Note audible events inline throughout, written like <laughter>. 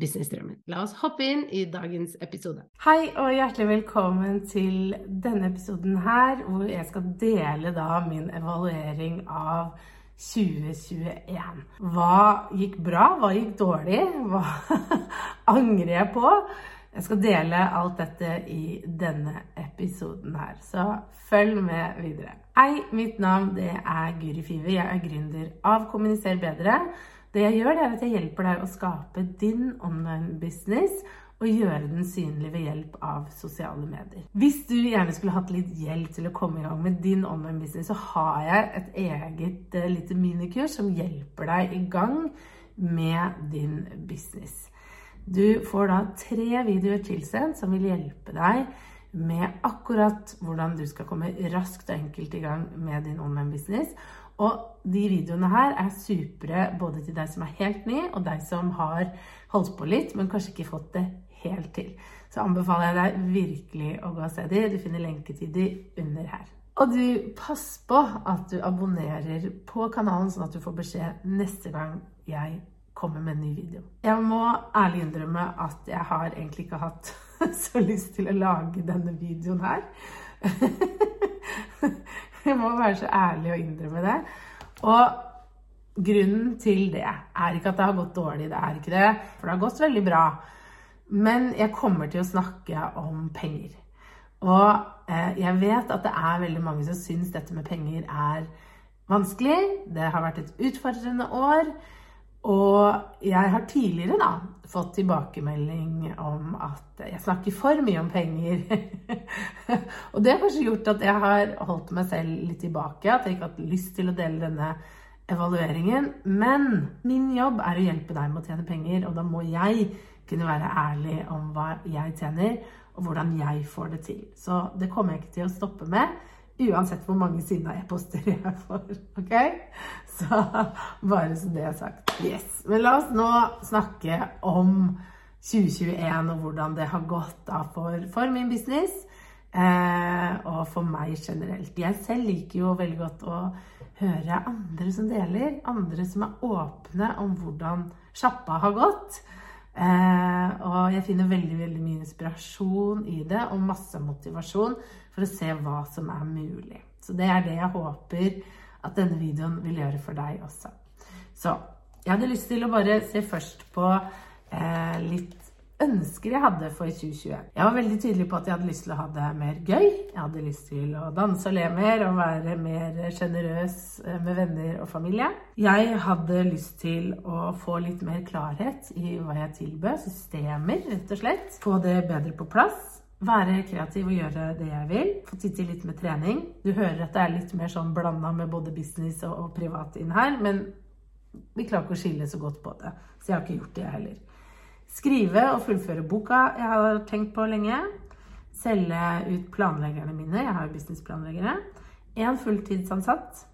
businessdrømmen. La oss hoppe inn i dagens episode. Hei og hjertelig velkommen til denne episoden her, hvor jeg skal dele da min evaluering av 2021. Hva gikk bra? Hva gikk dårlig? Hva <laughs> angrer jeg på? Jeg skal dele alt dette i denne episoden her, så følg med videre. Hei, mitt navn det er Guri Five. Jeg er gründer av Kommuniser bedre. Det jeg gjør, det er at jeg hjelper deg å skape din online-business og gjøre den synlig ved hjelp av sosiale medier. Hvis du gjerne skulle hatt litt hjelp til å komme i gang med din online-business, så har jeg et eget uh, lite minikurs som hjelper deg i gang med din business. Du får da tre videoer tilsendt som vil hjelpe deg med akkurat hvordan du skal komme raskt og enkelt i gang med din online-business. Og de videoene her er supre både til deg som er helt ny, og deg som har holdt på litt, men kanskje ikke fått det helt til. Så anbefaler jeg deg virkelig å gå og se de. Du finner lenke under her. Og du, pass på at du abonnerer på kanalen, sånn at du får beskjed neste gang jeg kommer med en ny video. Jeg må ærlig innrømme at jeg har egentlig ikke hatt <laughs> så lyst til å lage denne videoen her. <laughs> <laughs> jeg må være så ærlig og innrømme det. Og grunnen til det er ikke at det har gått dårlig, det er ikke det. For det har gått veldig bra. Men jeg kommer til å snakke om penger. Og eh, jeg vet at det er veldig mange som syns dette med penger er vanskelig. Det har vært et utfordrende år. Og jeg har tidligere da fått tilbakemelding om at jeg snakker for mye om penger. <laughs> og det har kanskje gjort at jeg har holdt meg selv litt tilbake, at jeg ikke har hatt lyst til å dele denne evalueringen. Men min jobb er å hjelpe deg med å tjene penger, og da må jeg kunne være ærlig om hva jeg tjener, og hvordan jeg får det til. Så det kommer jeg ikke til å stoppe med. Uansett hvor mange sinna e-poster jeg får. <laughs> Ok? Så bare så det er sagt. Yes. Men la oss nå snakke om 2021 og hvordan det har gått da for, for min business. Eh, og for meg generelt. Jeg selv liker jo veldig godt å høre andre som deler. Andre som er åpne om hvordan sjappa har gått. Eh, og jeg finner veldig veldig mye inspirasjon i det, og masse motivasjon for å se hva som er mulig. Så det er det jeg håper at denne videoen vil gjøre for deg også. Så jeg hadde lyst til å bare se først på eh, litt ønsker jeg hadde for 2021. Jeg var veldig tydelig på at jeg hadde lyst til å ha det mer gøy. Jeg hadde lyst til å danse og le mer og være mer sjenerøs eh, med venner og familie. Jeg hadde lyst til å få litt mer klarhet i hva jeg tilbød. Systemer, rett og slett. Få det bedre på plass. Være kreativ og gjøre det jeg vil. Få tid til litt med trening. Du hører at det er litt mer sånn blanda med både business og, og privat inn her, men vi klarer ikke å skille så godt på det. Så jeg har ikke gjort det, jeg heller. Skrive og fullføre boka jeg har tenkt på lenge. Selge ut planleggerne mine. Jeg har jo businessplanleggere. Én fulltidsansatt.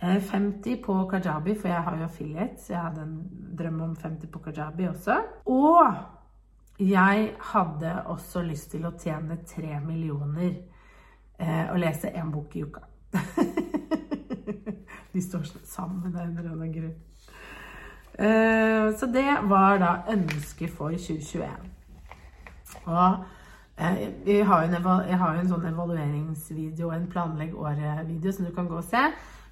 50 eh, på Kajabi, for jeg har jo affiliate. Så jeg hadde en drøm om 50 på Kajabi også. Og jeg hadde også lyst til å tjene 3 millioner eh, og lese én bok i uka. <laughs> De står sammen av en eller annen grunn. Eh, så det var da ønsket for 2021. Og eh, har jeg har jo en sånn evalueringsvideo, en planlegg året-video, som du kan gå og se.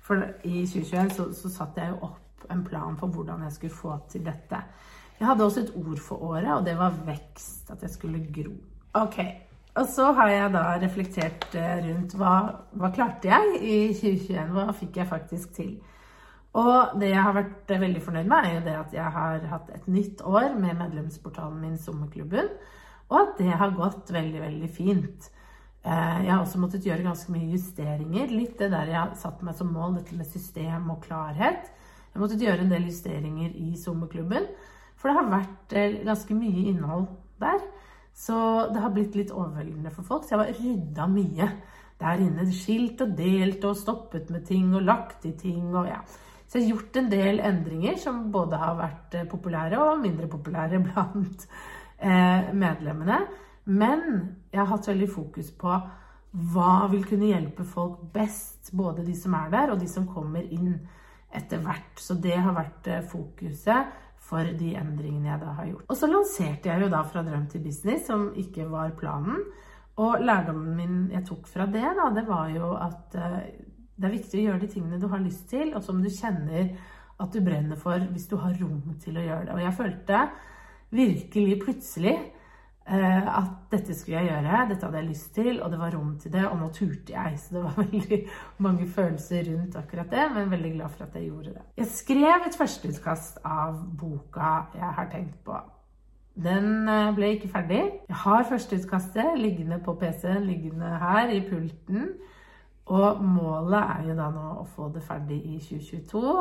For i 2021 så, så satte jeg jo opp en plan for hvordan jeg skulle få til dette. Jeg hadde også et ord for året, og det var vekst. At jeg skulle gro. Ok, Og så har jeg da reflektert eh, rundt hva, hva klarte jeg i 2021? Hva fikk jeg faktisk til? Og det jeg har vært eh, veldig fornøyd med, er jo det at jeg har hatt et nytt år med medlemsportalen min Sommerklubben, og at det har gått veldig, veldig fint. Eh, jeg har også måttet gjøre ganske mye justeringer. Litt det der jeg har satt meg som mål, dette med system og klarhet. Jeg har måttet gjøre en del justeringer i Sommerklubben, for det har vært ganske mye innhold der. Så det har blitt litt overveldende for folk. Så jeg har rydda mye der inne. Skilt og delt og stoppet med ting og lagt i ting og ja. Så jeg har gjort en del endringer som både har vært eh, populære og mindre populære <laughs> blant eh, medlemmene. Men jeg har hatt veldig fokus på hva vil kunne hjelpe folk best. Både de som er der, og de som kommer inn etter hvert. Så det har vært eh, fokuset for de endringene jeg da har gjort. Og så lanserte jeg jo da Fra drøm til business, som ikke var planen. Og lærdommen min jeg tok fra det, da, det var jo at uh, det er viktig å gjøre de tingene du har lyst til, og som du kjenner at du brenner for hvis du har rom til å gjøre det. Og jeg følte virkelig plutselig Eh, at dette skulle jeg gjøre, dette hadde jeg lyst til, og det var rom til det, og nå turte jeg. Så det var <laughs> veldig mange følelser rundt akkurat det, men veldig glad for at jeg gjorde det. Jeg skrev et førsteutkast av boka jeg har tenkt på. Den eh, ble ikke ferdig. Jeg har førsteutkastet liggende på PC-en, liggende her i pulten. Og målet er jo da nå å få det ferdig i 2022.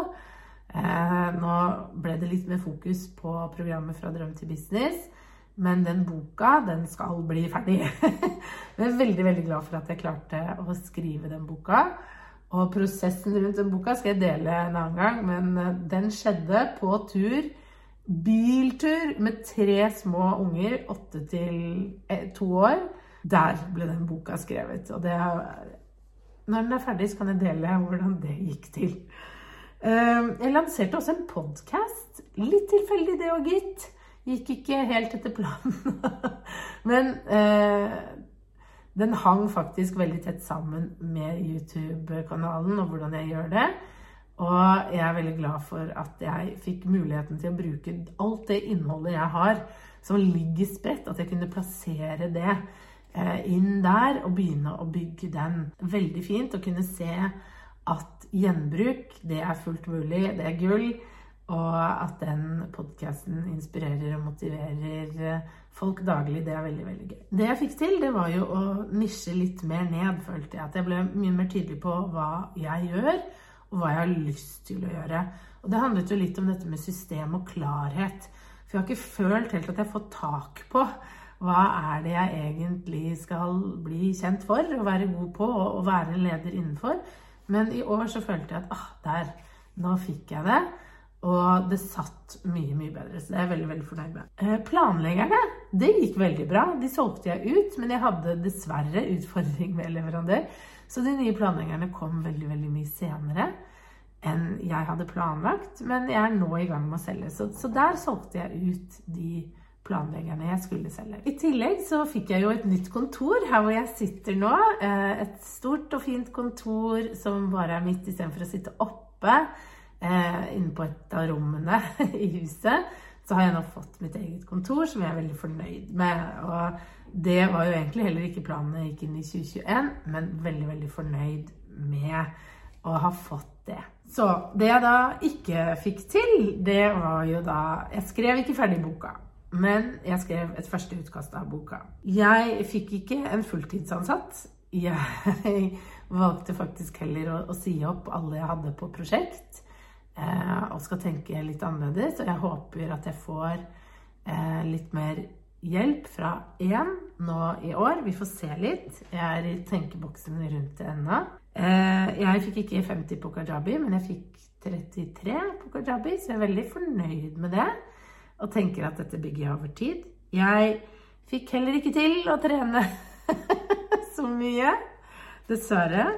Eh, nå ble det litt mer fokus på programmet Fra drøm til business. Men den boka, den skal bli ferdig. <laughs> jeg er veldig, veldig glad for at jeg klarte å skrive den boka. Og prosessen rundt den boka skal jeg dele en annen gang, men eh, den skjedde på tur. Biltur med tre små unger, åtte til eh, to år. Der ble den boka skrevet. Og det når den er ferdig, så kan jeg dele hvordan det gikk til. Eh, jeg lanserte også en podkast. Litt tilfeldig, det òg, gitt. Gikk ikke helt etter planen. <laughs> Men eh, den hang faktisk veldig tett sammen med YouTube-kanalen og hvordan jeg gjør det. Og jeg er veldig glad for at jeg fikk muligheten til å bruke alt det innholdet jeg har, som ligger spredt, at jeg kunne plassere det eh, inn der og begynne å bygge den. Veldig fint å kunne se at gjenbruk, det er fullt mulig, det er gull. Og at den podkasten inspirerer og motiverer folk daglig, det er veldig veldig gøy. Det jeg fikk til, det var jo å nisje litt mer ned, følte jeg. At jeg ble mye mer tydelig på hva jeg gjør, og hva jeg har lyst til å gjøre. Og det handlet jo litt om dette med system og klarhet. For jeg har ikke følt helt at jeg har fått tak på hva er det jeg egentlig skal bli kjent for og være god på og være leder innenfor. Men i år så følte jeg at ah, der, nå fikk jeg det. Og det satt mye, mye bedre. Så det er jeg veldig veldig fornøyd med. Eh, planleggerne, det gikk veldig bra. De solgte jeg ut, men jeg hadde dessverre utfordring med leverandør. Så de nye planleggerne kom veldig, veldig mye senere enn jeg hadde planlagt. Men jeg er nå i gang med å selge. Så, så der solgte jeg ut de planleggerne jeg skulle selge. I tillegg så fikk jeg jo et nytt kontor her hvor jeg sitter nå. Eh, et stort og fint kontor som bare er mitt istedenfor å sitte oppe eh, inne på et av rommene <laughs> i huset, så har jeg nå fått mitt eget kontor, som jeg er veldig fornøyd med. Og det var jo egentlig heller ikke planen jeg gikk inn i 2021, men veldig, veldig fornøyd med å ha fått det. Så det jeg da ikke fikk til, det var jo da Jeg skrev ikke ferdig boka. Men jeg skrev et første utkast av boka. Jeg fikk ikke en fulltidsansatt. Jeg <laughs> valgte faktisk heller å, å si opp alle jeg hadde på prosjekt. Eh, og skal tenke litt annerledes. Og jeg håper at jeg får eh, litt mer hjelp fra én nå i år. Vi får se litt. Jeg er i tenkeboksen rundt det ennå. Eh, jeg fikk ikke 50 på kajabi, men jeg fikk 33 på kajabi, så jeg er veldig fornøyd med det. Og tenker at dette bygger jeg over tid. Jeg fikk heller ikke til å trene <laughs> så mye, dessverre.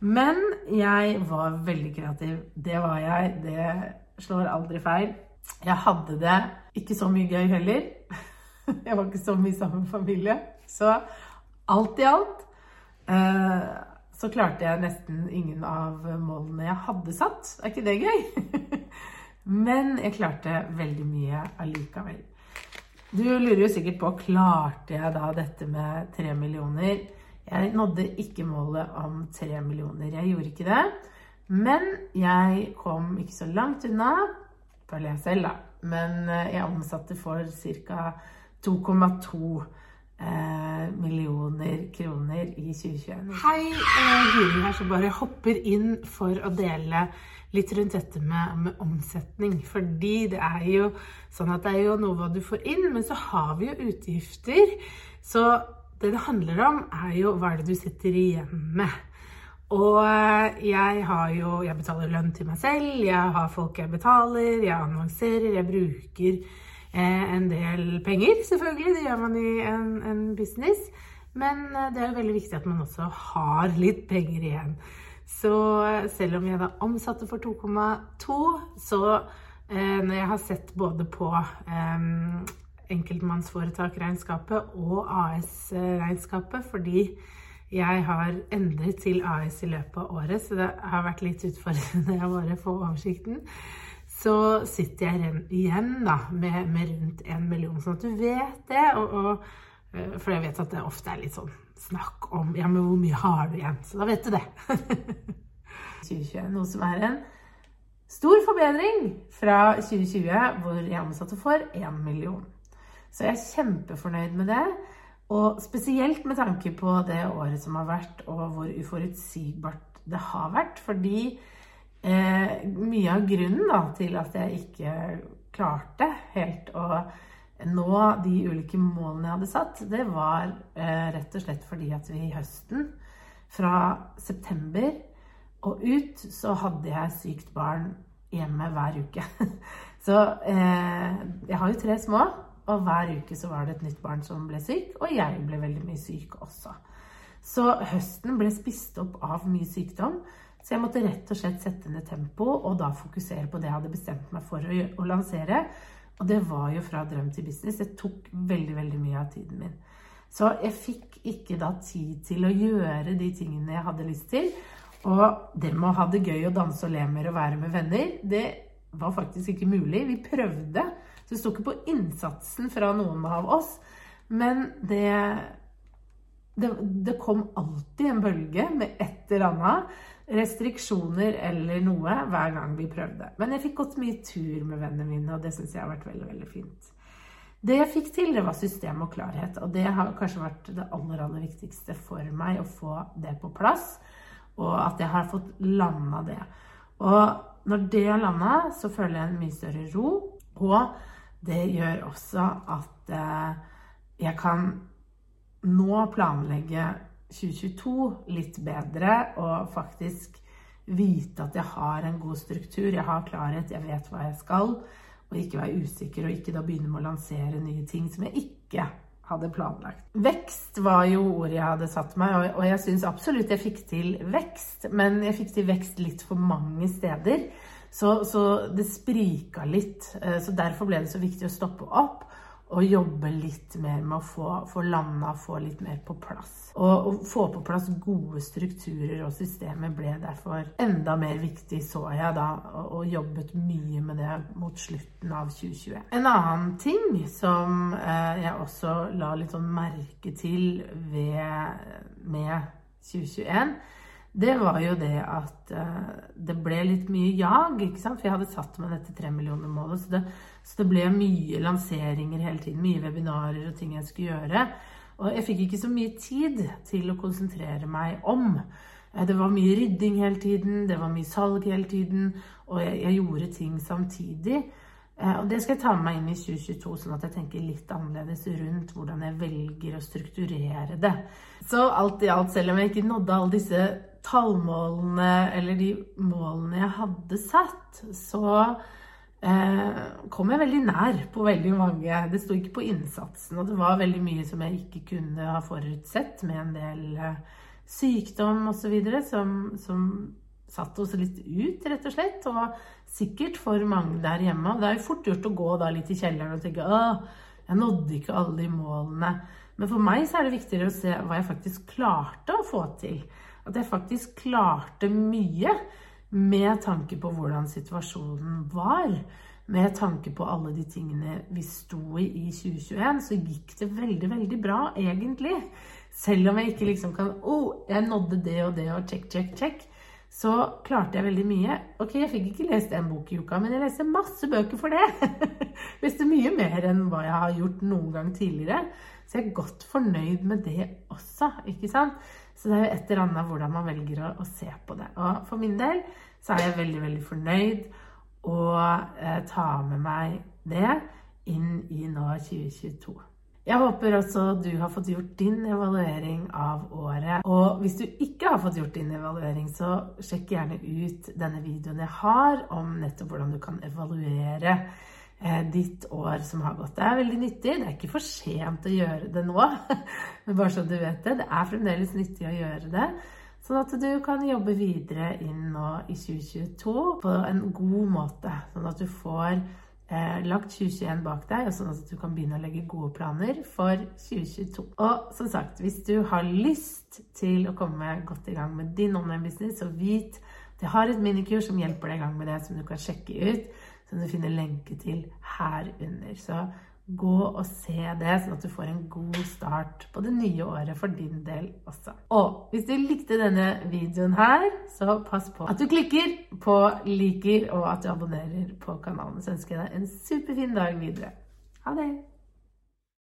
Men jeg var veldig kreativ. Det var jeg. Det slår aldri feil. Jeg hadde det ikke så mye gøy heller. <laughs> Jeg var ikke så mye sammen med familie. Så alt i alt eh, så klarte jeg nesten ingen av målene jeg hadde satt. Er ikke det gøy? <laughs> Men jeg klarte veldig mye allikevel. Du lurer jo sikkert på klarte jeg da dette med tre millioner. Jeg nådde ikke målet om tre millioner. Jeg gjorde ikke det. Men jeg kom ikke så langt unna, føler jeg selv, da. Men eh, jeg omsatte for ca. 2,2 eh, millioner kroner i 2021. Hei, eh, Guri her som bare hopper inn for å dele litt rundt dette med, med, omsetning. Fordi det er jo sånn at det er jo noe hva du får inn, men så har vi jo utgifter. Så det det handler om, er jo hva er det du sitter igjen med. Og eh, jeg har jo Jeg betaler lønn til meg selv, jeg har folk jeg betaler, jeg annonserer, jeg bruker eh, en del penger, selvfølgelig. Det gjør man i en, en business. Men eh, det er jo veldig viktig at man også har litt penger igjen. Så eh, selv om jeg da omsatte for 2,2, så eh, når jeg har sett både på eh, enkeltmannsforetak-regnskapet og AS-regnskapet, fordi jeg har endret til AS i løpet av året, så det har vært litt utfordrende å bare få oversikten. Så sitter jeg igjen da, med, med rundt en million, sånn at du vet det. Og, og, eh, for jeg vet at det ofte er litt sånn snakk om Ja, men hvor mye har du igjen? Så da vet du det. <laughs> 2021, noe som er en stor forbedring fra 2020, hvor jeg omsatte for én million. Så jeg er kjempefornøyd med det. Og spesielt med tanke på det året som har vært, og hvor uforutsigbart det har vært. Fordi eh, mye av grunnen da, til at jeg ikke klarte helt å nå de ulike målene jeg hadde satt, det var eh, rett og slett fordi at vi i høsten, fra september og ut, så hadde jeg sykt barn hjemme hver uke. <laughs> Så eh, jeg har jo tre små. Og hver uke så var det et nytt barn som ble syk, og jeg ble veldig mye syk også. Så høsten ble spist opp av mye sykdom, så jeg måtte rett og slett sette ned tempo og da fokusere på det jeg hadde bestemt meg for å, å lansere. Og det var jo fra drøm til business. Det tok veldig, veldig mye av tiden min. Så jeg fikk ikke da tid til å gjøre de tingene jeg hadde lyst til. Og det med å ha det gøy og danse og le mer og være med venner, det var faktisk ikke mulig. Vi prøvde. Så det sto ikke på innsatsen fra noen av oss. Men det, det, det kom alltid en bølge med et eller annet. Restriksjoner eller noe hver gang vi prøvde. Men jeg fikk gått mye tur med vennene mine, og det syns jeg har vært veldig, veldig fint. Det jeg fikk til, det var system og klarhet. Og det har kanskje vært det aller, aller viktigste for meg, å få det på plass. Og at jeg har fått landa det. Og når det er landa, så føler jeg en mye større ro. Og det gjør også at eh, jeg kan nå planlegge 2022 litt bedre og faktisk vite at jeg har en god struktur, jeg har klarhet, jeg vet hva jeg skal, og ikke være usikker og ikke da begynne med å lansere nye ting som jeg ikke hadde planlagt. Vekst var jo ordet jeg hadde satt meg, og jeg syns absolutt jeg fikk til vekst, men jeg fikk til vekst litt for mange steder. Så, så, det sprika litt. Eh, så derfor ble det så viktig å stoppe opp og jobbe litt mer med å få, få landa, få litt mer på plass. Og å få på plass gode strukturer og systemer ble derfor enda mer viktig, så jeg da, og, jobbet mye med det mot slutten av 2020. En annen ting som eh, jeg også la litt sånn merke til ved, med 2021, det var jo det at uh, det ble litt mye jag. ikke sant? For jeg hadde satt meg dette tremillionermålet, millioner-målet. Så, så, det ble mye lanseringer hele tiden. Mye webinarer og ting jeg skulle gjøre. Og jeg fikk ikke så mye tid til å konsentrere meg om. Uh, det var mye rydding hele tiden, det var mye salg hele tiden, og jeg, jeg gjorde ting samtidig. Uh, og det skal jeg ta med meg inn i 2022, sånn at jeg tenker litt annerledes rundt hvordan jeg velger å strukturere det. Så alt i alt, selv om jeg ikke nådde alle disse tallmålene eller de målene jeg hadde satt, så eh, kom jeg veldig nær på veldig mange. Det sto ikke på innsatsen, og det var veldig mye som jeg ikke kunne ha forutsett, med en del eh, sykdom osv. Som, som satte oss litt ut, rett og slett. Og sikkert for mange der hjemme. Det er jo fort gjort å gå da litt i kjelleren og tenke åh, jeg nådde ikke alle de målene. Men for meg så er det viktigere å se hva jeg faktisk klarte å få til. At jeg faktisk klarte mye med tanke på hvordan situasjonen var. med tanke på alle de tingene vi sto i i 2021, så gikk det veldig, veldig bra, egentlig. Selv om jeg ikke liksom kan Å, oh, jeg nådde det og det, og check, check, check. Så klarte jeg veldig mye. Ok, jeg fikk ikke lest en bok i uka, men jeg leste masse bøker for det. <laughs> leste mye mer enn hva jeg har gjort noen gang tidligere. Så jeg er godt fornøyd med det også, ikke sant? Så det er jo et eller annet hvordan man velger å, å se på det. Og for min del så er jeg veldig, veldig fornøyd og eh, ta med meg det inn i nå 2022. Jeg håper også du har fått gjort din evaluering av året. Og hvis du ikke har fått gjort din evaluering, så sjekk gjerne ut denne videoen jeg har om nettopp hvordan du kan evaluere ditt år som har gått. Det er veldig nyttig. Det er ikke for sent å gjøre det nå, <laughs> men bare så du vet det. Det er fremdeles nyttig å gjøre det. Sånn at du kan jobbe videre inn nå i 2022 på en god måte. Sånn at du får eh, lagt 2021 bak deg, sånn at du kan begynne å legge gode planer for 2022. Og som sagt, hvis du har lyst til å komme godt i gang med din online-business, så vit at jeg har et minikurs som hjelper deg i gang med det, som du kan sjekke ut, som du finner lenke til her under. Så Gå og se det, sånn at du får en god start på det nye året for din del også. Og hvis du likte denne videoen her, så pass på at du klikker på liker, og at du abonnerer på kanalen. Så ønsker jeg deg en superfin dag videre. Ha det!